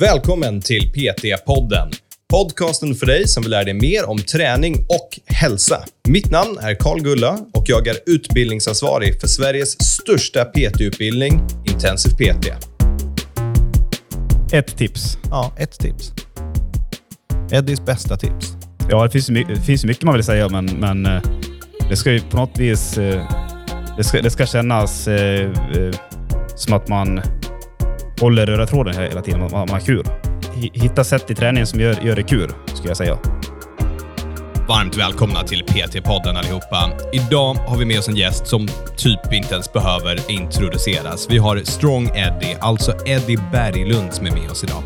Välkommen till PT-podden. Podcasten för dig som vill lära dig mer om träning och hälsa. Mitt namn är Karl Gulla och jag är utbildningsansvarig för Sveriges största PT-utbildning, Intensiv PT. Ett tips. Ja, ett tips. Eddies bästa tips. Ja, det finns, my- det finns mycket man vill säga, men, men eh, det ska ju på något vis... eh, Det ska, det ska kännas eh, som att man håller röda tråden hela tiden. Man, man har kul. Hitta sätt i träningen som gör, gör det kul, skulle jag säga. Varmt välkomna till PT-podden allihopa. Idag har vi med oss en gäst som typ inte ens behöver introduceras. Vi har Strong Eddie, alltså Eddie Berglund som är med oss idag.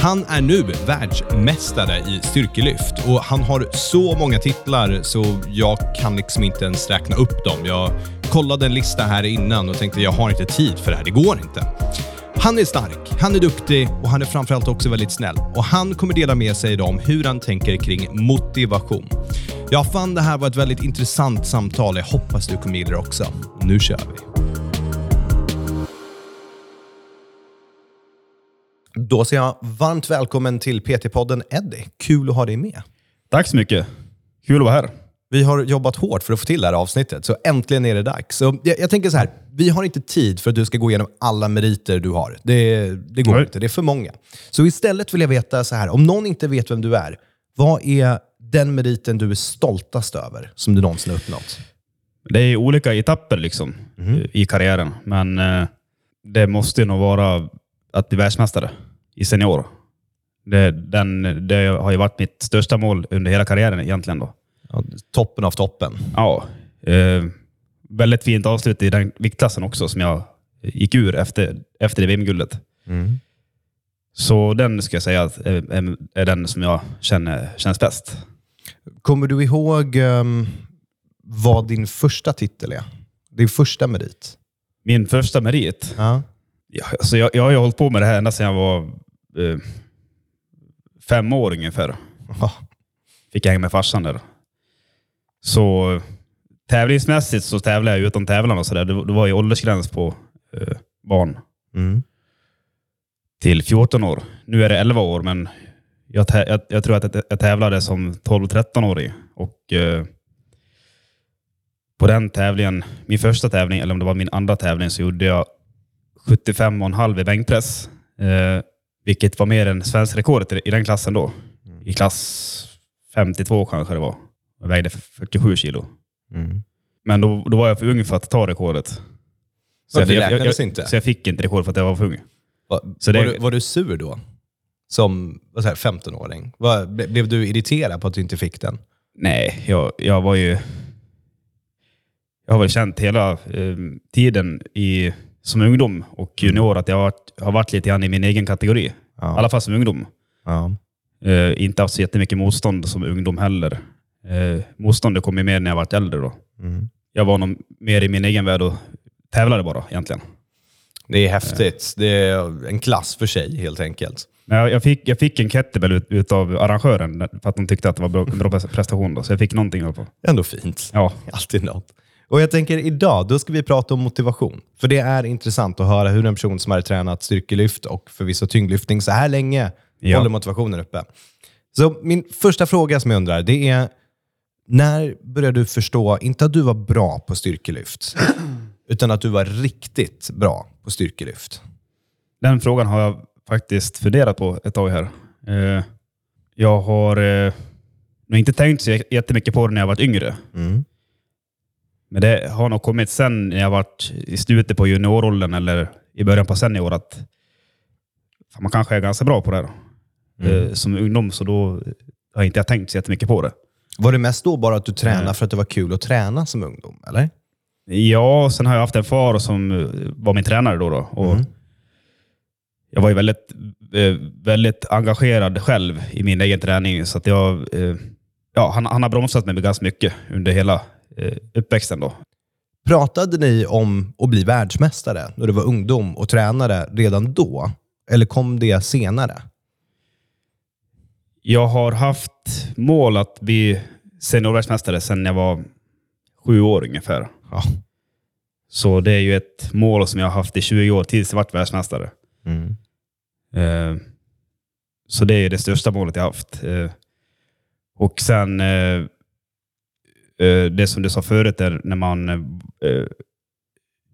Han är nu världsmästare i styrkelyft och han har så många titlar så jag kan liksom inte ens räkna upp dem. Jag kollade en lista här innan och tänkte jag har inte tid för det här, det går inte. Han är stark, han är duktig och han är framförallt också väldigt snäll. Och han kommer dela med sig idag om hur han tänker kring motivation. Jag fann det här var ett väldigt intressant samtal. Jag hoppas du kommer gilla det också. Nu kör vi. Då säger jag varmt välkommen till PT-podden Eddie. Kul att ha dig med. Tack så mycket. Kul att vara här. Vi har jobbat hårt för att få till det här avsnittet, så äntligen är det dags. Så jag, jag tänker så här, vi har inte tid för att du ska gå igenom alla meriter du har. Det, det går Nej. inte, det är för många. Så istället vill jag veta så här, om någon inte vet vem du är, vad är den meriten du är stoltast över som du någonsin har uppnått? Det är olika etapper liksom i karriären, men eh, det måste nog vara att bli världsmästare i senior. Det, den, det har ju varit mitt största mål under hela karriären egentligen. Då. Toppen av toppen. Ja, eh, väldigt fint avslut i den viktklassen också som jag gick ur efter, efter det VM-guldet. Så den ska jag säga att är, är, är den som jag känner känns bäst. Kommer du ihåg ehm, vad din första titel är? Din första merit? Min första merit. Ja. Ja, alltså jag, jag har ju hållit på med det här ända sedan jag var eh, fem år ungefär. Ja. Fick jag hänga med farsan där. Så tävlingsmässigt så tävlade jag utan tävlan och sådär. Det, det var ju åldersgräns på eh, barn Mm. till 14 år. Nu är det 11 år, men jag, jag, jag tror att jag, tävlade som 12-13-åring. Och eh, på den tävlingen, min första tävling, eller om det var min andra tävling, så gjorde jag 75,5 i bänkpress. Eh, vilket var mer än svensk rekordet i, i den klassen då. I klass 52 kanske det var. Jag vägde 47 kilo. Mm. Men då, då var jag för ung för att ta rekordet. Så jag, jag, jag, inte? så jag fick inte rekord för att jag var för ung. Va, Så det- var, du, var du sur då? Som vad säger, 15-åring? Vad- ble- Blev du irriterad på att du inte fick den? Nej, jag, jag var ju... Jag har väl känt hela eh, tiden i, som ungdom och junior att jag har varit, har varit lite grann i min egen kategori. I Ja. alla fall som ungdom. Ja. Eh, inte haft så jättemycket motstånd som ungdom heller. Eh, motståndet kom ju mer när jag varit äldre. Då. Mm. Jag var nog mer i min egen värld och tävlade bara egentligen. Det är häftigt. Det är en klass för sig helt enkelt. Jag, fick, jag fick en kettlebell ut, utav arrangören för att de tyckte att det var bra, bra prestation. Då, så jag fick någonting fall. Ändå fint. Ja, Alltid något. Och jag tänker idag, då ska vi prata om motivation. För det är intressant att höra hur en person som har tränat styrkelyft och förvisso tyngdlyftning så här länge Ja. håller motivationen uppe. Så min första fråga som jag undrar, det är när började du förstå, inte att du var bra på styrkelyft, utan att du var riktigt bra på styrkelyft? Den frågan har jag faktiskt funderat på ett tag här. Eh, jag har eh, nog inte tänkt så jättemycket på det när jag varit yngre. Mm. Men det har nog kommit sen när jag varit i slutet på junioråldern eller i början på senior att man kanske är ganska bra på det här. Eh, som ungdom så då har inte jag tänkt så jättemycket på det. Var det mest då bara att du tränade Nej. för att det var kul att träna som ungdom? Eller? Ja, sen har jag haft en far som eh, var min tränare då. då och Mm. Jag var ju väldigt, eh, väldigt engagerad själv i min egen träning. Så att jag, eh, ja, han, han har bromsat mig ganska mycket under hela uppväxten. Då. Pratade ni om att bli världsmästare när du var ungdom och tränare redan då? Eller kom det senare? Jag har haft mål att bli seniorvärldsmästare sedan jag var sju år ungefär. Ja. Så det är ju ett mål som jag har haft i 20 år tills jag varit världsmästare. Mm. Eh, så det är det största målet jag haft. Eh, och sen eh, det som du sa förut, är när man eh,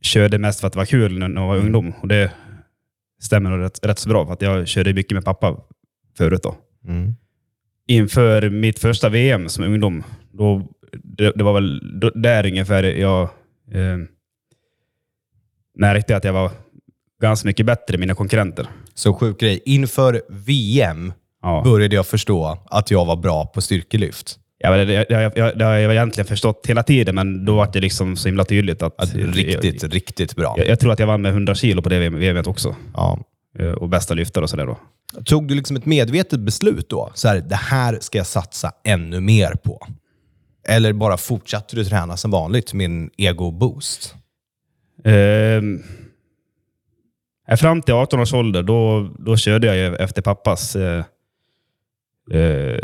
körde mest för att det var kul när man var ungdom. Och det stämmer rätt, rätt så bra, för att jag körde mycket med pappa förut. Då. Mm. Inför mitt första VM som ungdom, då, det, det var väl då, där ungefär jag eh, märkte att jag var ganska mycket bättre än mina konkurrenter. Så sjuk grej. Inför VM Ja. började jag förstå att jag var bra på styrkelyft. Ja, det, det, jag, jag, det har jag egentligen förstått hela tiden, men då var det liksom så himla tydligt att... Att riktigt, jag, riktigt bra. jag, jag tror att jag vann med 100 kilo på det VMet också. Ja. Eh, Och bästa lyftare och sådär då. Tog du liksom ett medvetet beslut då? Så här, det här ska jag satsa ännu mer på. Eller bara fortsatte du träna som vanligt, min ego-boost? Ehm, eh, fram till 18 års ålder, då, då körde jag efter pappas eh, eh,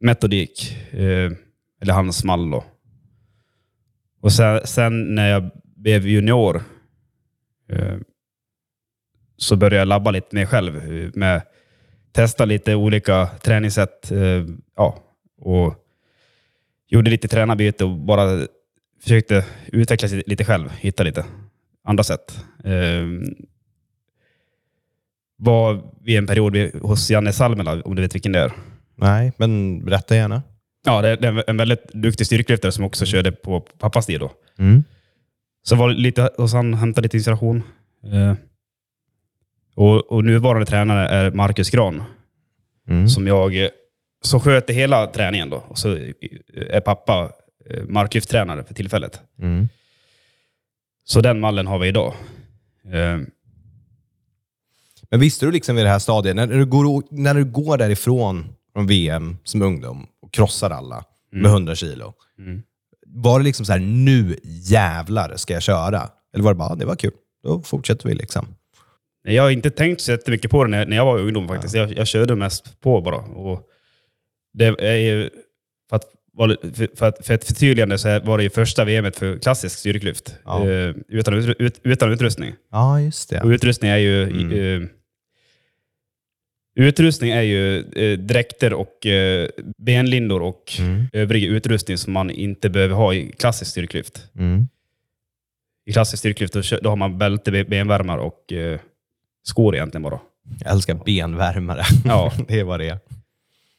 metodik. Eh, eller hans mall då. Och sen, sen när jag blev junior eh, så började jag labba lite mer själv. Med testa lite olika träningssätt. Eh, ja, och gjorde lite tränarbyte och bara försökte utveckla sig lite själv. Hitta lite andra sätt. Eh, var vid en period hos Janne Salmela, om du vet vilken det är. Nej, men berätta gärna. Ja, det är en väldigt duktig styrkelyftare som också körde på pappas tid. Då. Mm. Så var lite hos han, hämtade lite inspiration. Eh, och, och nuvarande tränare är Marcus Gran, Mm. som jag som sköter hela träningen. Då. Och så är pappa eh, marklyfttränare för tillfället. Mm. Så den mallen har vi idag. Eh, Men visste du liksom vid det här stadiet, när du går, när du går därifrån från VM som ungdom och krossar alla med 100 kilo. Mm. Var det liksom så här, nu jävlar ska jag köra? Eller var det bara, "Ah, det var kul, då fortsätter vi liksom? Jag har inte tänkt så jättemycket på det när, när jag var ungdom faktiskt. Jag, jag körde mest på bara. Och det är ju, för, att, för, att, för ett förtydligande så var det ju första VMet för klassisk styrkelyft. Ja. Eh, utan, ut, ut, utan utrustning. Ja, just Och det. utrustning är ju... Mm. eh, utrustning är ju eh, dräkter och eh, benlindor och Mm. övrig utrustning som man inte behöver ha i klassisk styrkelyft. Mm. I klassisk styrkelyft då, då har man bälte, be- benvärmare och eh, skor egentligen bara. Jag älskar benvärmare. Ja. det är vad det är.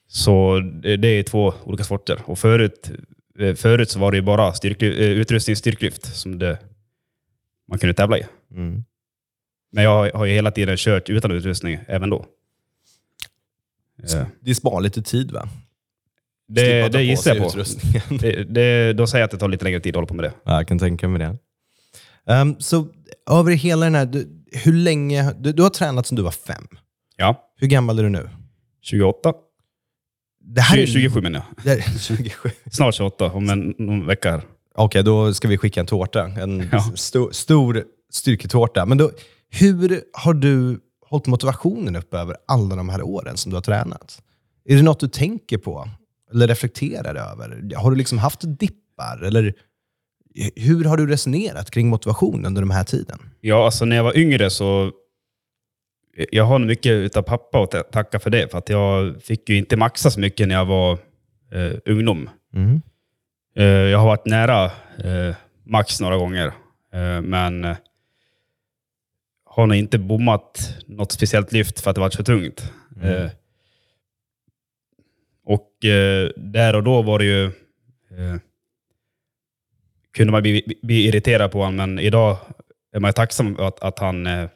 Så det det är två olika sporter. Och förut, eh, förut så var det ju bara styrkly, eh, utrustning styrklyft som det, man kunde tävla i. Mm. Men jag har- ju hela tiden kört utan utrustning även då. Eh, Det sparar lite tid va? Det, det gissar jag på. Det, det, då säger jag att det tar lite längre tid att hålla på med det. Ja, jag kan tänka mig det. Ehm, så över hela den här, du, hur länge, du, du har tränat sedan du var fem. Ja, Hur gammal är du nu? 28. Det här 20, är, 27 menar jag. det här är 27. Snart 28, om en, någon vecka här. Okej, då ska vi skicka en tårta. En Ja. sto, stor styrketårta. Men då, hur har du hållit motivationen uppe över alla de här åren som du har tränat? Är det något du tänker på? Eller reflekterar över? Har du liksom haft dippar? Eller hur har du resonerat kring motivation under den här tiden? Ja, alltså när jag var yngre så... Jag har mycket utav pappa att ta- tacka för det. För att jag fick ju inte maxa så mycket när jag var eh, ungdom. Mm. Eh, jag har varit nära eh, max några gånger. Eh, men eh, har nog inte bommat något speciellt lyft för att det varit så tungt. Eh, och eh, där och då var det ju... Kunde man bli, bli irriterad på honom, men idag är man tacksam att, att han eh,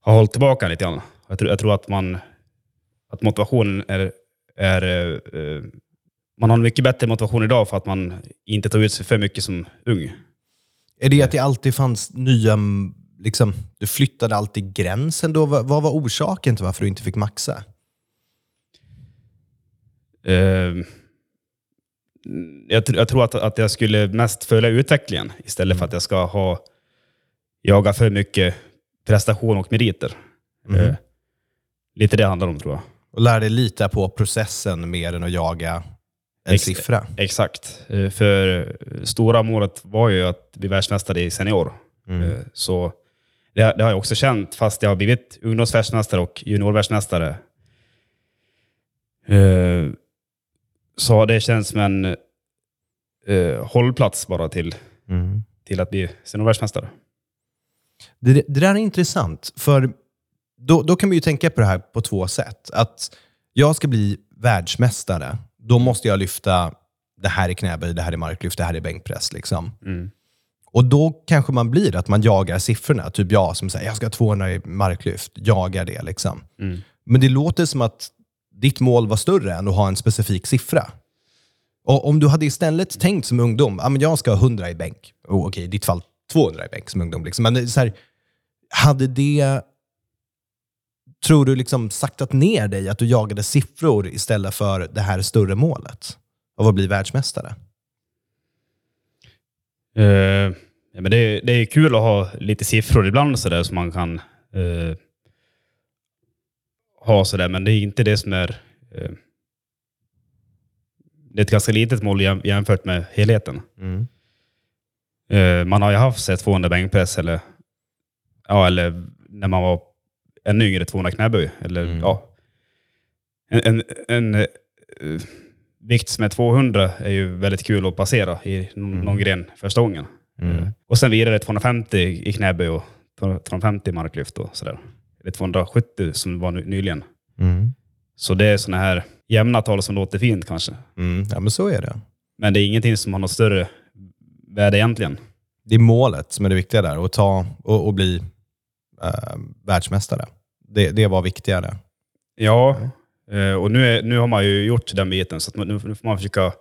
har hållit tillbaka lite grann. Jag tror, jag tror att, man, att motivationen är... är eh, man har en mycket bättre motivation idag för att man inte tar ut sig för mycket som ung. Är det att det alltid fanns nya, liksom, du flyttade alltid gränsen då? Vad, vad var orsaken till varför du inte fick maxa? Eh, jag, jag tror att, att jag skulle mest följa utvecklingen istället för att jag ska ha jaga för mycket prestation och meriter. Eh, lite det handlar om tror jag. Och lära dig lita på processen mer än att jaga en Ex- siffra. Exakt. Eh, För eh, stora målet var ju att bli världsmästare i senior. Eh, Så det, det har jag också känt, fast jag har blivit ungdomsvärldsmästare och juniorvärldsmästare. Så det känns som en eh, hållplats bara till, Mm. till att bli seniorvärldsmästare. Det, det där är intressant, för då, då kan vi ju tänka på det här på två sätt. Att jag ska bli världsmästare, då måste jag lyfta det här i knäböj, det här i marklyft, det här i bänkpress. Liksom. Mm. Och då kanske man blir att man jagar siffrorna. Typ jag som säger jag ska ha 200 i marklyft, jagar det. Liksom. Mm. Men det låter som att ditt mål var större än att ha en specifik siffra. Och om du hade istället tänkt som ungdom, ah, men jag ska ha 100 i bänk. Oh, Okej, i ditt fall 200 i bänk som ungdom. Liksom. Men så här, hade det, tror du, liksom saktat ner dig att du jagade siffror istället för det här större målet? Av att bli världsmästare? Uh, ja, men det, är- det är kul att ha lite siffror ibland så där som man kan uh ha sådär, men det är inte det som är... Eh, det är ett ganska litet mål jäm- jämfört med helheten. Mm. Eh, man har ju haft här 200 bänkpress eller, ja, eller när man var ännu yngre 200 knäböj. Eller, Mm. ja. En, en, en eh, vikt som är 200 är ju väldigt kul att passera i någon, Mm. gren första gången. Mm. Och sen vidare 250 i knäböj och 250 i marklyft och sådär. Eller 270 som var ny- nyligen. Mm. Så det är sådana här jämna tal som låter fint kanske. Mm. Ja, men så är det. Men det är ingenting som har något större värde egentligen. Det är målet som är det viktiga där, att ta och, och bli eh, världsmästare. Det, det var viktigare. Ja, eh, och nu, är, nu har man ju gjort den biten, så nu, nu får man försöka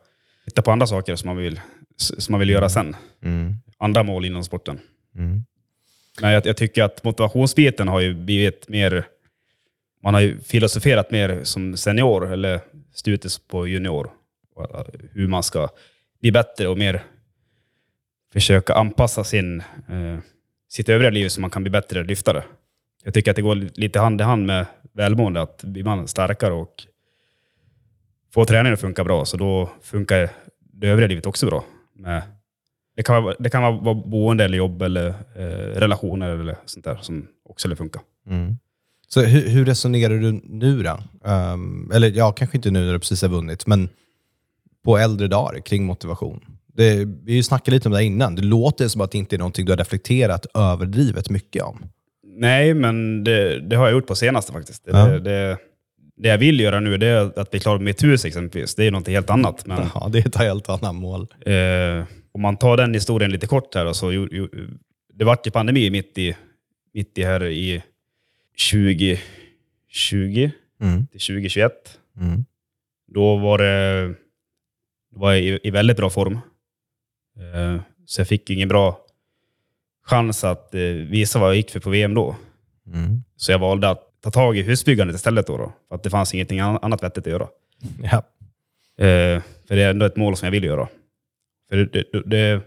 hitta på andra saker som man vill, som man vill göra sen. Mm. Andra mål inom sporten. Men jag, jag tycker att motivationsbiten har ju blivit mer... Man har ju filosoferat mer som senior, eller stutis på junior. Hur man ska bli bättre och mer försöka anpassa sin, eh, sitt övriga liv så man kan bli bättre lyftare. Jag tycker att det går lite hand i hand med välmående, att blir man starkare och får träningen att funka bra, så då funkar det övriga livet också bra. Med, det, kan vara, det kan vara- boende eller jobb eller eh, relationer eller sånt där som också skulle funka. Mm. Så hur, hur resonerar du nu då? Ehm, eller ja, kanske inte nu när du precis har vunnit, men på äldre dagar kring motivation. Det, vi snackat lite om det innan. Det låter som att det inte är någonting du har reflekterat överdrivet mycket om. Nej, men det, det har jag gjort på senaste faktiskt. Det, Ja. det, det, jag vill göra nu är att bli klar med mitt hus exempelvis. Det är något helt annat. Men, Ja, det är ett helt annat mål. eh, om man tar den historien lite kort här. då, Så, ju, ju, det vart ju pandemi mitt i, mitt i här i 2020 Mm. till 2021. Mm. Då var, det, då var jag i, i väldigt bra form. Eh, så jag fick ingen bra chans att eh, visa vad jag gick för på VM då. Mm. Så jag valde att ta tag i husbyggandet istället. Då, då för att det fanns ingenting an- annat vettigt att göra. Ja. Eh, för det är ändå ett mål som jag vill göra. För det, det, det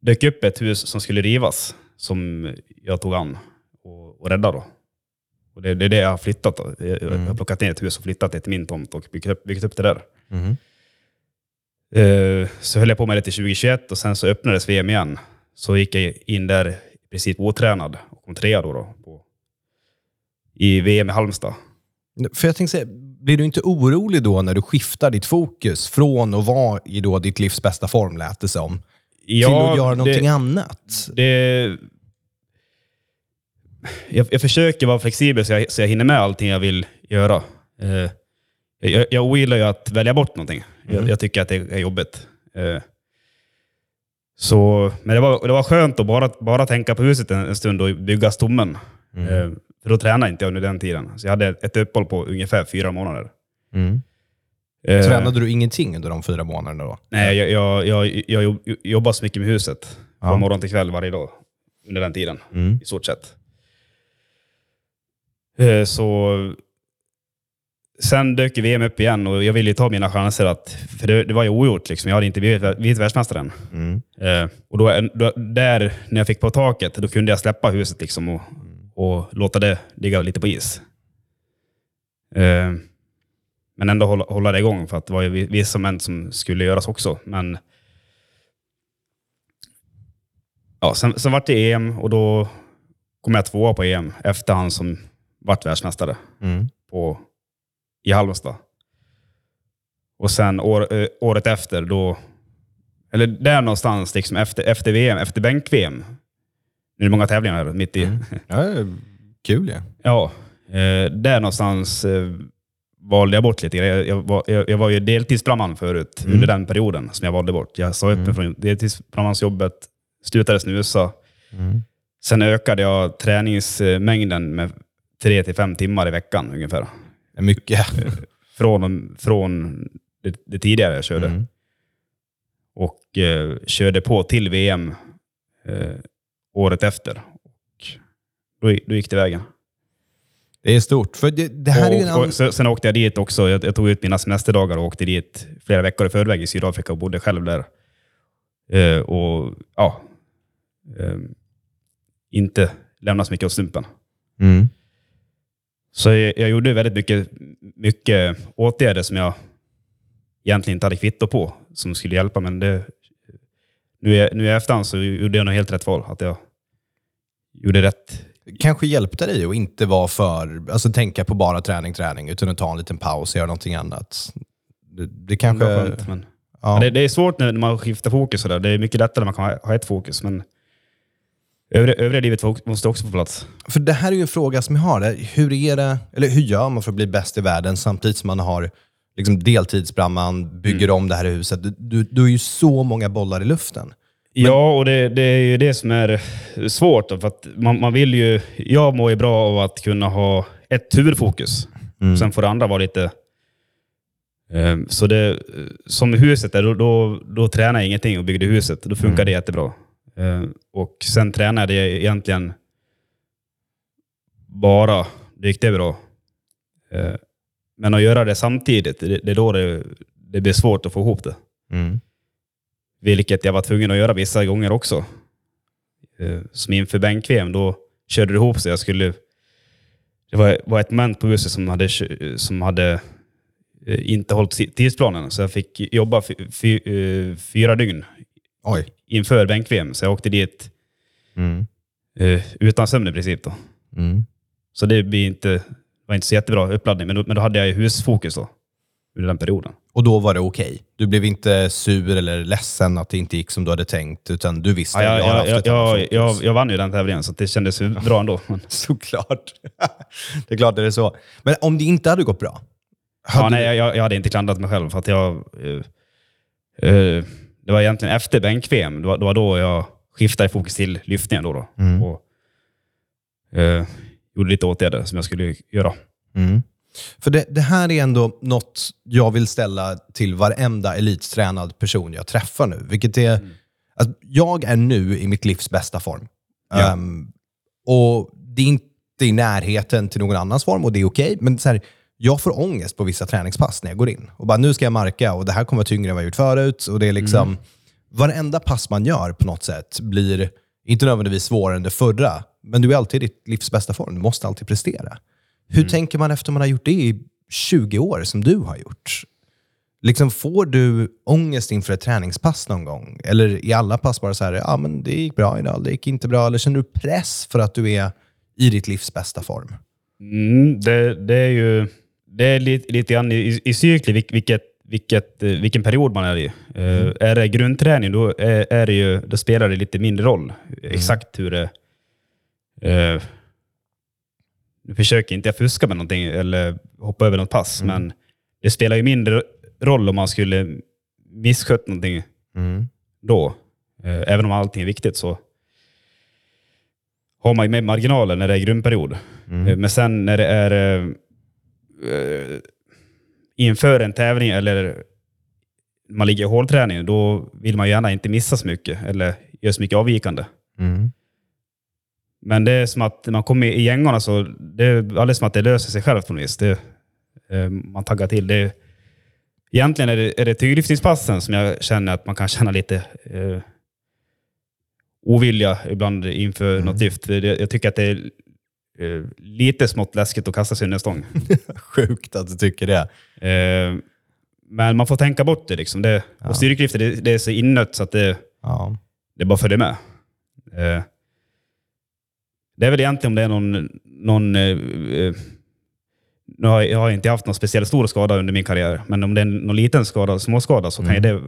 dök upp ett hus som skulle rivas som jag tog an och, och räddade. Då. Och det, det är det jag har flyttat. Då. Jag, jag har plockat ner ett hus och flyttat det till min tomt och byggt upp, byggt upp det där. Mm. Eh, så höll jag på med det till 2021 och sen så öppnades VM igen. Så gick jag in där i princip otränad och kom trea då, då på, i VM i Halmstad. För jag tänkte säga, blir du inte orolig då när du skiftar ditt fokus från att vara i då ditt livs bästa form, lät det som, till att göra någonting det, annat? det, jag, jag försöker vara flexibel så jag, så jag hinner med allting jag vill göra. Eh, jag, jag ogillar ju att välja bort någonting. Jag, jag tycker att det är jobbigt. Eh, så, men det var, det var skönt att bara, bara tänka på huset en, en stund och bygga stommen. Eh, för då tränade inte jag under den tiden. Så jag hade ett uppehåll på ungefär fyra månader. Mm. Eh, Tränade du ingenting under de fyra månaderna då? Nej, jag, jag, jag, jag jobb- jobbar så mycket med huset. Från Ja. morgon till kväll varje dag. Under den tiden, Mm. i stort sett. Eh, Så... Sen dök VM upp igen och jag ville ju ta mina chanser. att För det, det var ju ogjort. Liksom. Jag hade inte blivit, blivit världsmästare än. Mm. Eh, och då, då, där, när jag fick på taket, då kunde jag släppa huset liksom och, och låta det ligga lite på is. Eh, men ändå hålla, hålla det igång, för att det var ju vi- vissa moment som skulle göras också. Men ja, sen, sen vart det EM och då kom jag tvåa på EM efter han som vart världsmästare Mm. på, i Halmstad. Och sen år, eh, året efter, då, eller där någonstans, liksom efter, efter VM, efter bänk-VM. Nu är det många tävlingar här mitt i. Mm. Ja, kul ja. Ja, eh, där någonstans eh, valde jag bort lite. Jag, jag, var, jag, jag var ju deltidsbrandman förut, Mm. under den perioden som jag valde bort. Jag sa upp mig från deltidsbrandmansjobbet, slutade snusa. Mm. Sen ökade jag träningsmängden med tre till fem timmar i veckan ungefär. Mycket. Från, från det, det tidigare jag körde. Mm. Och eh, körde på till VM eh, året efter. Och då, gick- då gick det vägen. Det är stort. För det, det här är en och, annan... och, sen åkte jag dit också. Jag, jag tog ut mina semesterdagar och åkte dit flera veckor i förväg i Sydafrika och bodde själv där. Eh, och ja, eh, inte lämna så mycket åt slumpen. Mm. Så jag, jag gjorde väldigt mycket, mycket åtgärder som jag egentligen inte hade kvitto på, som skulle hjälpa. Men det, nu, i, nu i efterhand så gjorde jag nog helt rätt val. Att jag gjorde rätt. Kanske hjälpte dig att inte vara för, alltså tänka på bara träning, träning, utan att ta en liten paus och göra någonting annat. Det, det kanske... Det skönt, men, ja. men det, det är svårt när man skiftar fokus. och där. Det är mycket lättare när man kan ha, ha ett fokus. Men övriga, övriga livet måste också få plats. För det här är ju en fråga som jag har. Hur, är det, eller hur gör man för att bli bäst i världen samtidigt som man har liksom deltidsbrandman, bygger om det här huset? Du, du, du har ju så många bollar i luften. Ja, och det, det är ju det som är svårt. då, För att man, man vill ju, jag mår ju bra av att kunna ha ett huvudfokus. Sen får det andra vara lite... Eh, så det, som i huset, där, då, då, då tränade jag ingenting och byggde huset. Då funkar det jättebra. Eh, och sen tränade jag egentligen bara. Det gick det bra. Eh, men att göra det samtidigt, det, det är då det, det blir svårt att få ihop det. Mm. Vilket jag var tvungen att göra vissa gånger också. Eh, Som inför bänk-VM, då körde det ihop sig. Jag skulle, det var, var ett moment på huset som hade, som hade eh, inte hållit ti- tidsplanen, så jag fick jobba eh, fyra dygn Oj. inför bänk-VM. Så jag åkte dit Mm. utan sömn i princip. Då. Mm. Så det blir inte, var inte så jättebra uppladdning, men då, men då hade jag husfokus då, under den perioden. Och då var det okej? Du blev inte sur eller ledsen att det inte gick som du hade tänkt, utan du visste Ja, att jag, jag, jag, jag, jag, vann ju den tävlingen, så det kändes ju bra ändå. Såklart. det är klart det är så. Men om det inte hade gått bra? Ja, hade nej, jag, jag hade inte klandrat mig själv. För att jag, eh, eh, det var egentligen efter bänk-VM. Det det var då jag skiftade fokus till lyftningen. Då, då. Mm. Och, eh, gjorde lite åtgärder som jag skulle göra. Mm. För det, det här är ändå något jag vill ställa till varenda elittränad person jag träffar nu. Vilket är, alltså, jag är nu i mitt livs bästa form. Ja. Ehm, och Det är inte i närheten till någon annans form och det är okej. men så här, jag får ångest på vissa träningspass när jag går in. Och bara, nu ska jag marka och det här kommer vara tyngre än vad jag gjort förut. Och det är liksom, Varenda pass man gör på något sätt blir inte nödvändigtvis svårare än det förra, men du är alltid i ditt livs bästa form. Du måste alltid prestera. Hur tänker man efter man har gjort det i 20 år, som du har gjort? Liksom, får du ångest inför ett träningspass någon gång? Eller i alla pass bara så här, ja men det gick bra idag, det gick inte bra. Eller känner du press för att du är i ditt livs bästa form? Mm, det, det är ju det är lite, lite grann i, i cykler vilk, vilket, vilket, eh, vilken period man är i. Eh, är det grundträning, då, är, är det ju, då spelar det lite mindre roll exakt hur det... Uh, nu försöker inte jag fuska med någonting eller hoppa över något pass, men det spelar ju mindre roll om man skulle misskött någonting då. Eh, även om allting är viktigt så har man ju med marginaler när det är grundperiod. Eh, Men sen när det är eh, eh, inför en tävling eller man ligger i hårdträning, då vill man gärna inte missa så mycket eller göra så mycket avvikande. Men det är som att när man kommer i gängorna så det är alldeles som att det löser sig självt på något vis. Det, eh, man taggar till. Det, egentligen är det, är det tyglyftningspassen som jag känner att man kan känna lite eh, ovilja ibland inför något lyft. Jag tycker att det är eh, lite smått läskigt att kasta sig under en stång. Sjukt att du tycker det. Eh, men man får tänka bort det. Liksom. det Och styrkelyftet det, det är så innött så att det, Ja. det bara följer med. Eh, det är väl egentligen om det är någon, någon eh, eh, nu har jag, jag har inte haft någon speciellt stor skada under min karriär, men om det är någon liten skada, småskada, så kan, ju det,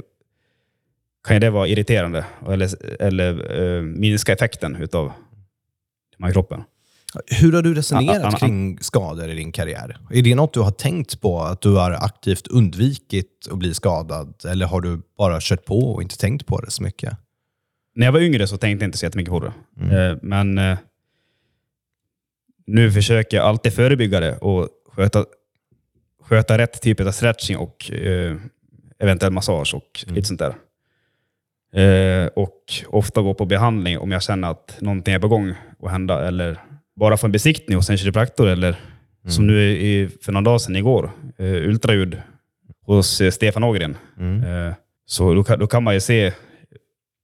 kan ju det vara irriterande eller, eller eh, minska effekten utav här kroppen. Hur har du resonerat ah, ah. kring skador i din karriär? Är det något du har tänkt på? Att du har aktivt undvikit att bli skadad? Eller har du bara kört på och inte tänkt på det så mycket? När jag var yngre så tänkte jag inte så jättemycket på det. Eh, men eh, nu försöker jag alltid förebygga det och sköta, sköta rätt typ av stretching och eh, eventuell massage och lite sånt där. Eh, och ofta gå på behandling om jag känner att någonting är på gång att hända. Eller bara få en besiktning hos en kiropraktor. Eller som nu i, för några dagar sedan, igår, eh, ultraljud hos eh, Stefan Ågren. Eh, så då kan, då kan man ju se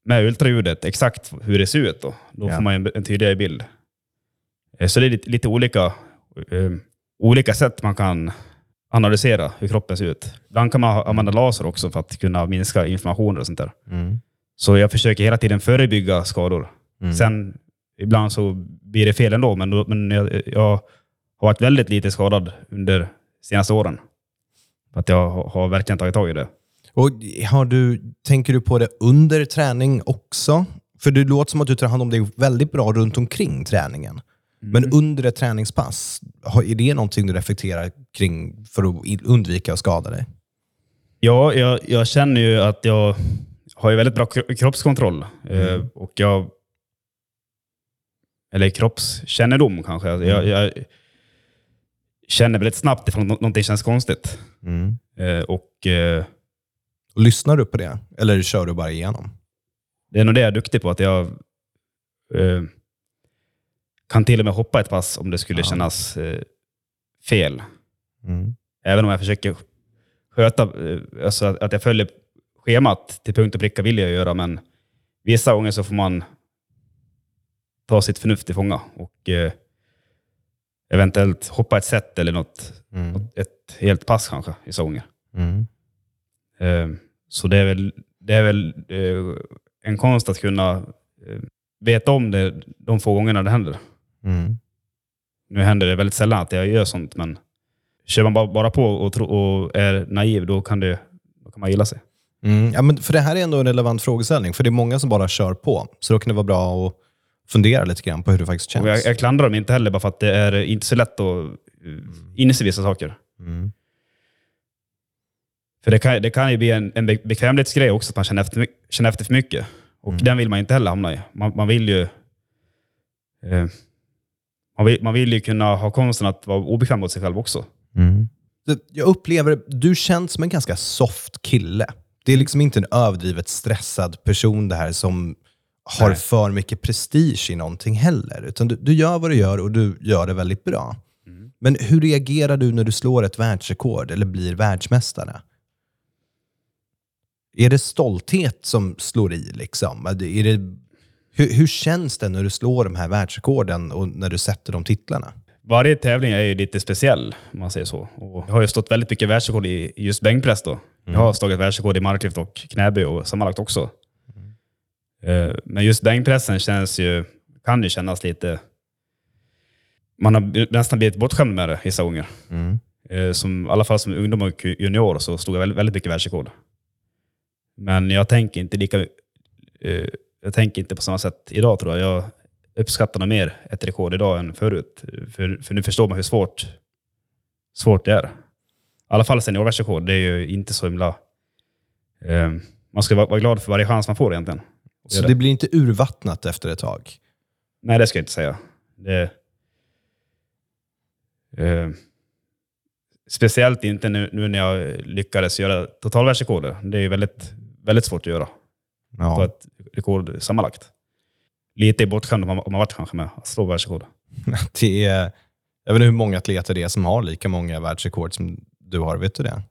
med ultraljudet exakt hur det ser ut. Då, då Ja. får man en, en tydligare bild. Eh, Så det är lite, lite olika, eh, olika sätt man kan analysera hur kroppen ser ut. Ibland kan man använda laser också för att kunna minska inflammationer och sånt där. Så jag försöker hela tiden förebygga skador. Sen ibland så blir det fel ändå, men, då, men jag, jag har varit väldigt lite skadad under senaste åren. För att jag har, har verkligen tagit tag i det. Och har du, tänker du på det under träning också? För det låter som att du tar hand om dig väldigt bra runt omkring träningen. Men under ett träningspass, är det någonting du reflekterar kring för att undvika att skada dig? Ja, jag, jag känner ju att jag har ju väldigt bra kro- kroppskontroll. Eh, och jag... Eller kroppskännedom kanske. Jag, jag känner väldigt snabbt ifall nå- någonting känns konstigt. Eh, och eh, Och lyssnar du på det? Eller kör du bara igenom? det är nog det jag är duktig på. Att jag eh, kan till och med hoppa ett pass om det skulle kännas eh, fel. Även om jag försöker sköta, eh, alltså att, att jag följer schemat till punkt och pricka vill jag göra, men vissa gånger så får man ta sitt förnuft till fånga och eh, eventuellt hoppa ett set eller något, något, ett helt pass kanske vissa gånger. Eh, så det är väl, det är väl eh, en konst att kunna eh, veta om det de få gångerna det händer. Nu händer det väldigt sällan att jag gör sånt, men kör man bara, bara på och, tro, och är naiv, då kan, det, då kan man gilla sig. Mm. Ja, men för det här är ändå en relevant frågeställning, för det är många som bara kör på. Så då kan det vara bra att fundera lite grann på hur det faktiskt känns. Och jag, jag klandrar dem inte heller, bara för att det är inte så lätt att uh, inse vissa saker. Mm. För det kan, det kan ju bli en, en be- bekvämlighetsgrej också, att man känner efter, känner efter för mycket. Och den vill man inte heller hamna i. Man, man vill ju... Eh, man, vill, man vill ju kunna ha konsten att vara obekväm mot sig själv också. Det- Jag upplever, du känns som en ganska soft kille. Det är liksom inte en överdrivet stressad person det här som har Nej. för mycket prestige i någonting heller. Utan du, du gör vad du gör och du gör det väldigt bra. Men hur reagerar du när du slår ett världsrekord eller blir världsmästare? Är det stolthet som slår i? Liksom? Är det, hur, hur känns det när du slår de här världsrekorden och när du sätter de titlarna? Varje tävling är ju lite speciell, om man säger så. Och jag har ju stått väldigt mycket världsrekord i just bänkpress. Då. Jag har slagit världsrekord i marklyft och knäböj och sammanlagt också. Eh, Men just bänkpressen känns ju, kan ju kännas lite... Man har nästan blivit bortskämd med det vissa gånger. Eh, Som, I alla fall som ungdom och junior så stod jag väldigt, väldigt mycket världsrekord. Men jag tänker inte lika... Jag tänker inte på samma sätt idag tror jag. Jag uppskattar nog mer ett rekord idag än förut. För, för nu förstår man hur svårt, svårt det är. I alla fall seniorvärldsrekord. Det är ju inte så himla... Eh, man ska vara, vara glad för varje chans man får egentligen. Så göra det blir inte urvattnat efter ett tag? Nej, det ska jag inte säga. Det, eh, speciellt inte nu, nu när jag lyckades göra totalvärldsrekordet. Det är ju väldigt, väldigt svårt att göra. Ja. ett rekord sammanlagt. Lite bortskämd om man, om man varit kanske med att slå världsrekord. Det är, jag vet inte hur många atleter det är som har lika många världsrekord som du har. Vet du det?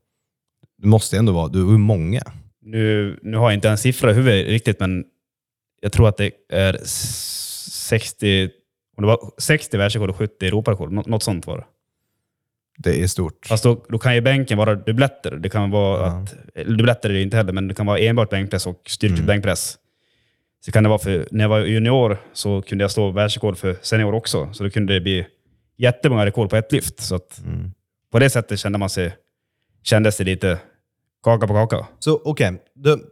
Det måste ändå vara, du är många. Nu, nu har jag inte en siffra i huvudet riktigt, men jag tror att det är s- 60, om det var 60 världsrekord och 70 Europarekord. Nå, något sånt var det. Det är stort. Fast då, då kan ju bänken vara dubbletter. Det kan vara Ja. att, dubbletter är det inte heller, men det kan vara enbart bänkpress och styrkelyft Mm. bänkpress. Så kan det vara för, när jag var junior så kunde jag slå världsrekord för senior också. Så då kunde det bli jättemånga rekord på ett lyft. Så Mm. på det sättet kände man sig, kändes det lite kaka på kaka. Så okej, du-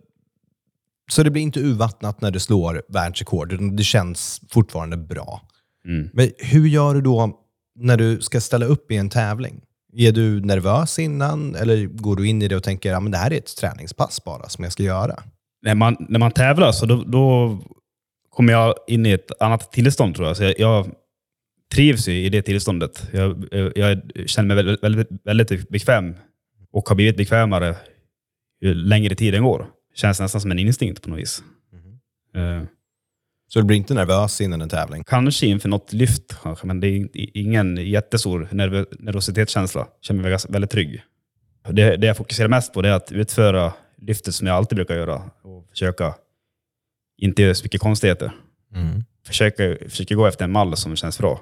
så det blir inte urvattnat när du slår världsrekord, utan det känns fortfarande bra. Mm. Men hur gör du då när du ska ställa upp i en tävling? Är du nervös innan eller går du in i det och tänker att det här är ett träningspass bara som jag ska göra? När man, när man tävlar så då, då kommer jag in i ett annat tillstånd tror jag. Så jag, jag trivs i det tillståndet. Jag, jag känner mig väldigt, väldigt, väldigt bekväm och har blivit bekvämare ju längre tiden går. Känns nästan som en instinkt på något vis. Eh, Så du blir inte nervös innan en tävling? Kanske inför något lyft, kanske, men det är ingen jättestor nerv nervositetskänsla. Känner mig väldigt trygg. Det, det jag fokuserar mest på är att utföra lyftet som jag alltid brukar göra försöka inte göra så mycket konstigheter. Försöka, försöka gå efter en mall som känns bra.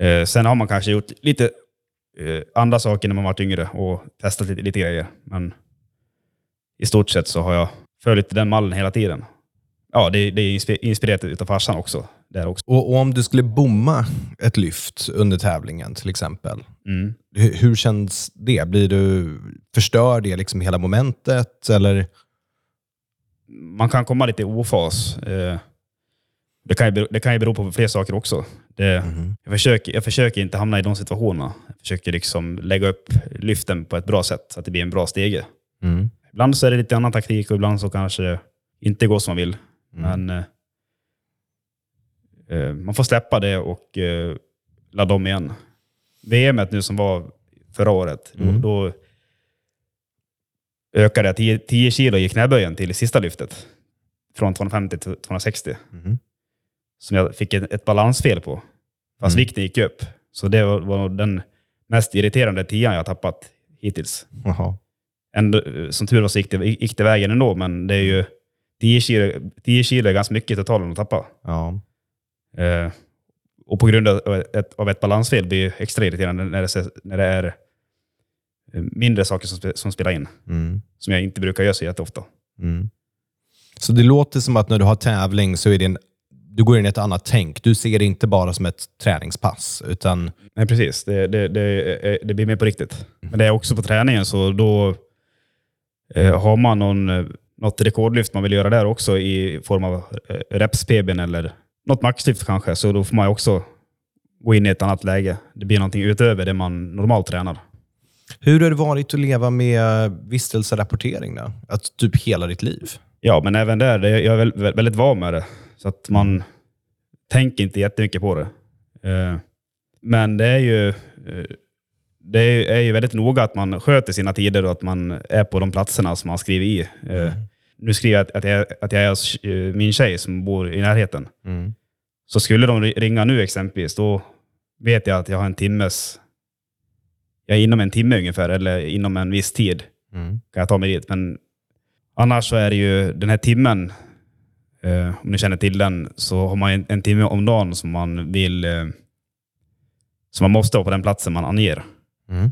Eh, sen har man kanske gjort lite eh, andra saker när man varit yngre och testat lite, lite grejer. Men i stort sett så har jag följt den mallen hela tiden. Ja, det, det är inspi- inspirerat utav farsan också. Där också. Och, och om du skulle bomma ett lyft under tävlingen till exempel, Mm. hur, hur känns det? Blir du, förstör det liksom hela momentet? Eller? Man kan komma lite i ofas. Eh, det, kan ju bero, det kan ju bero på fler saker också. Det, jag, försöker, jag försöker inte hamna i de situationerna. Jag försöker liksom lägga upp lyften på ett bra sätt så att det blir en bra stege. Mm. Ibland så är det lite annan taktik och ibland så kanske det inte går som man vill. Mm. Men eh, eh, man får släppa det och eh, ladda om igen. VM nu som var förra året, Mm. då, då ökade jag 10, 10 kilo i knäböjen till sista lyftet. Från 250 till 260. Mhm. Som jag fick ett, ett balansfel på. Fast Mm. vikten gick upp. Så det var, var den mest irriterande tian jag tappat hittills Jaha. ändå, som tur var så gick det, gick det vägen ändå, men det är ju 10 kilo, 10 kilo är ganska mycket totalen att tappa. Ja. Eh, och på grund av ett, av ett balansfel blir det extra irriterande när det, när det är eh, mindre saker som, som spelar in. Mm. Som jag inte brukar göra så jätteofta. Mm. Så det låter som att när du har tävling så är det en, du går in i ett annat tänk. Du ser det inte bara som ett träningspass, utan Nej, precis. Det, det, det, eh, det blir mer på riktigt. Men det är också på träningen, så då eh, har man någon, eh, något rekordlyft man vill göra där också i form av eh, reps-PBn eller något maxlyft kanske, så då får man också gå in i ett annat läge. Det blir någonting utöver det man normalt tränar. Hur har det varit att leva med vistelserapportering då? Att typ hela ditt liv? Ja, men även där, jag är väl- väl- väldigt van med det. Så att man tänker inte jättemycket på det. Eh, Men det är ju eh, det är, ju väldigt noga att man sköter sina tider och att man är på de platserna som man skriver i. Eh, Nu skriver jag att, jag, att jag är hos min tjej som bor i närheten. Mm. Så skulle de ri- ringa nu exempelvis, då vet jag att jag har en timmes... Jag är inom en timme ungefär, eller inom en viss tid Mm. kan jag ta mig dit. Men annars så är det ju den här timmen, eh, om ni känner till den, så har man en, en timme om dagen som man vill... Eh, som man måste vara på den platsen man anger. Mm.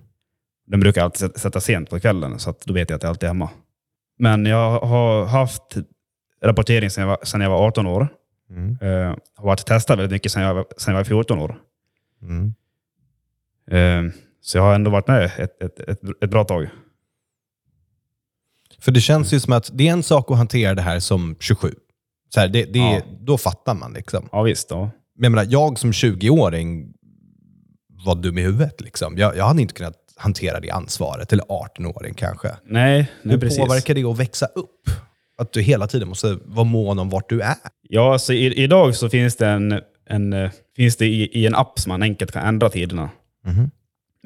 Den brukar alltid sätta- sent på kvällen, så då vet jag att jag alltid är hemma. Men jag har haft rapportering sedan jag var, sedan jag var 18 år. Mm. Eh, har varit testad väldigt mycket sedan jag, sedan jag var 14 år. Mm. Eh, så jag har ändå varit med ett, ett, ett, ett bra tag. För det känns ju som att det är en sak att hantera det här som 27. Så här, det, det, Ja. Då fattar man. liksom. Ja visst. Ja. Men jag, menar, jag som 20-åring var dum i huvudet. Liksom. Jag, jag hade inte kunnat hantera det ansvaret. Eller 18-åring kanske. Nej, nej Hur precis. påverkar det att växa upp? Att du hela tiden måste vara mån om vart du är. Ja, så i, idag så finns det, en, en, eh, finns det i, i en app som man enkelt kan ändra tiderna. Mhm.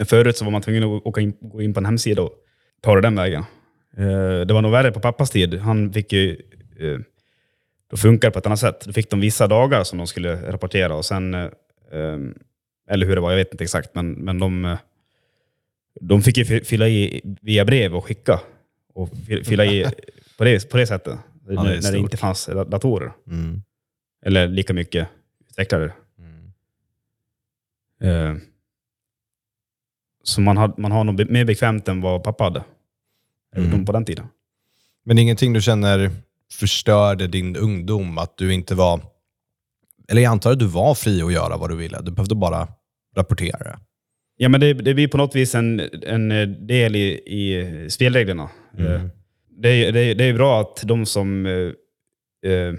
Förut så var man tvungen att åka in, gå in på en hemsida och ta det den vägen. Eh, det var nog värre på pappas tid. Han fick ju... Eh, då funkar det på ett annat sätt. Då fick de vissa dagar som de skulle rapportera och sen... Eh, eller hur det var, jag vet inte exakt, men, men de, de fick ju fy- fylla i via brev och skicka. Och fy- fylla i på det, på det sättet. det är när, det inte fanns datorer. Mm. Eller lika mycket utvecklare. Eh, så man, had, man har nog mer bekvämt än vad pappa hade. Mm. Mm. På den tiden. Men ingenting du känner förstörde din ungdom? Att du inte var... Eller jag antar att du var fri att göra vad du ville. Du behövde bara rapportera det. Ja, men det, det blir på något vis en, en del i, i spelreglerna. Eh, Det, är, det, det är bra att de som eh, eh,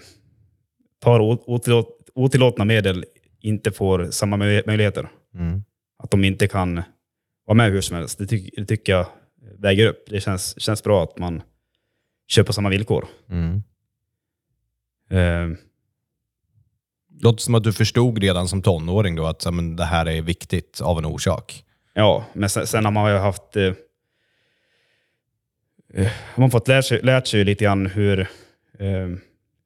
tar otillåt, otillåtna medel inte får samma möj- möjligheter. Mm. Att de inte kan vara med hur som helst. Det, ty, det tycker jag väger upp. Det känns, känns bra att man kör på samma villkor. Mm. Eh, Låter som att du förstod redan som tonåring då att men, det här är viktigt av en orsak. Ja, men sen, sen har man ju haft... Eh, eh, har man fått lärt sig, lärt sig lite grann hur, eh,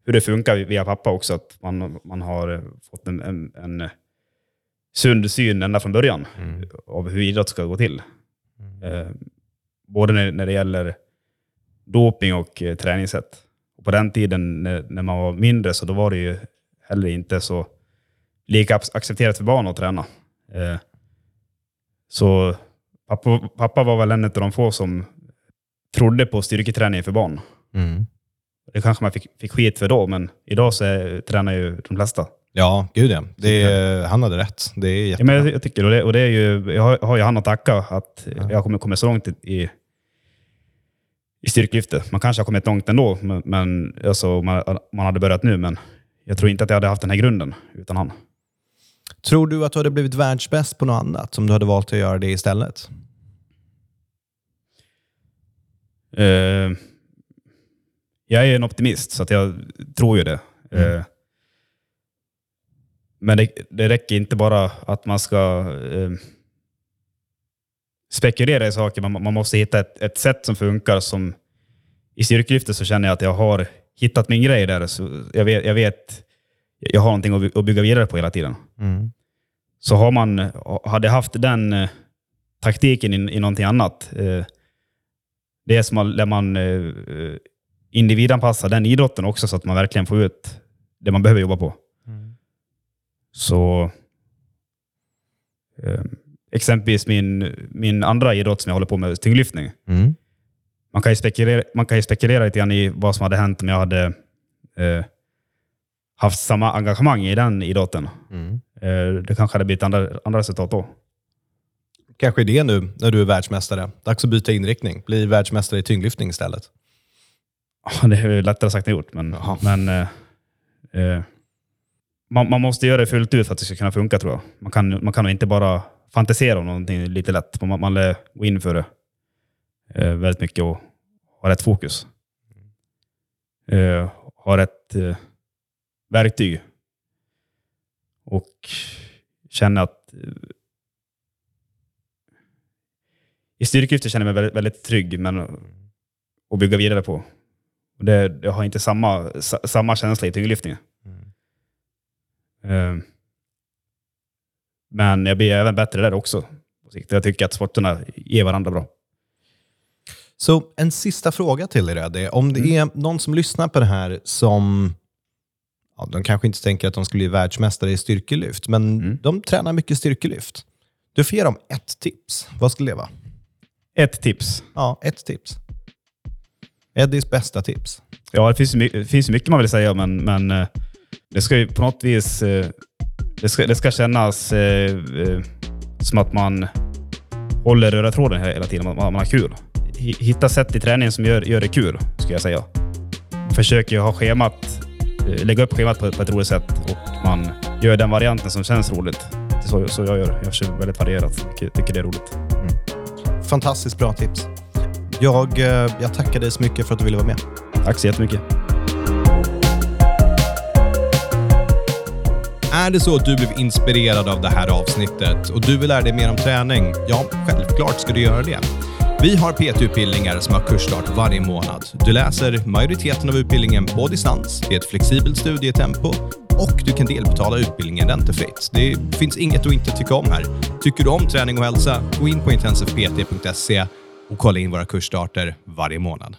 hur det funkar via pappa också. Att man, man har fått en, en, en sund syn ända från början av hur idrott ska gå till. Eh, både när, när det gäller doping och eh, träningssätt. Och på den tiden när, när man var mindre så då var det ju heller inte så lika ac- accepterat för barn att träna. Eh, så pappa, pappa var väl en av de få som trodde på styrketräning för barn. Mm. Det kanske man fick, fick skit för då, men idag så är, tränar ju de flesta. Ja, gud ja. Det är, han hade rätt. Det är Ja, jättebra. men jag, jag tycker, och det, och det är ju, jag har, har ju han att tacka att jag kommer komma så långt i, i, i styrkelyftet. Man kanske har kommit långt ändå, men, men alltså, man, man hade börjat nu, men jag tror inte att jag hade haft den här grunden utan han. Tror du att du hade blivit världsbäst på något annat om du hade valt att göra det istället? Eh, jag är en optimist, så att jag tror ju det. Eh, men det, det räcker inte bara att man ska eh, spekulera i saker. Man, man måste hitta ett, ett sätt som funkar. Som, I styrkelyftet så känner jag att jag har hittat min grej där. Så jag, vet, jag vet jag har någonting att by- att bygga vidare på hela tiden. Mm. Så har man hade haft den eh, taktiken i, i någonting annat. Eh, det är som att när man eh, eh, individanpassar den idrotten också så att man verkligen får ut det man behöver jobba på. Så eh, exempelvis min, min andra idrott som jag håller på med, tyngdlyftning. Mm. Man kan, ju spekulera, man kan ju spekulera lite grann i vad som hade hänt om jag hade eh, haft samma engagemang i den idrotten. Mm. Eh, det kanske hade blivit andra, andra resultat då. Kanske det nu när du är världsmästare. Dags att byta inriktning. Bli världsmästare i tyngdlyftning istället. Det är lättare sagt än gjort, men, Jaha. men eh, eh, man, man måste göra det fullt ut för att det ska kunna funka tror jag. Man kan, man kan inte bara fantisera om någonting lite lätt. Man, man lär gå in för det eh, väldigt mycket och ha rätt fokus. Eh, ha rätt eh, verktyg. Och känna att eh, i styrkelyftet känner jag mig väldigt, väldigt trygg, men att bygga vidare på. Och det, jag har inte samma, samma känsla i tyngdlyftningen. Eh, men jag blir även bättre där också. Jag tycker att sporterna ger varandra bra. Så en sista fråga till er. Det är, om det är någon som lyssnar på det här som ja, de kanske inte tänker att de ska bli världsmästare i styrkelyft, men de tränar mycket styrkelyft. Du får ge dem ett tips. Vad skulle det vara? Ett tips. Ja, ett tips. Eddies bästa tips. Ja, det finns, det finns mycket man vill säga, men, men eh, det ska ju på något vis eh, det ska, det ska kännas eh, eh, som att man håller röda tråden he- hela tiden, man, man har kul. Hi- Hitta sätt i träningen som gör, gör det kul, skulle jag säga. Försöker ha schemat, lägga upp schemat på, på ett roligt sätt och man gör den varianten som känns roligt. Det är Så, så jag gör. Jag försöker väldigt varierat. Tycker, tycker det är roligt. Fantastiskt bra tips. Jag, jag tackar dig så mycket för att du ville vara med. Tack så jättemycket. Är det så att du blev inspirerad av det här avsnittet och du vill lära dig mer om träning? Ja, självklart ska du göra det. Vi har PT-utbildningar som har kursstart varje månad. Du läser majoriteten av utbildningen på distans i ett flexibelt studietempo och du kan delbetala utbildningen räntefritt. Det finns inget att inte tycka om här. Tycker du om träning och hälsa, gå in på intensivpt.se och kolla in våra kursstarter varje månad.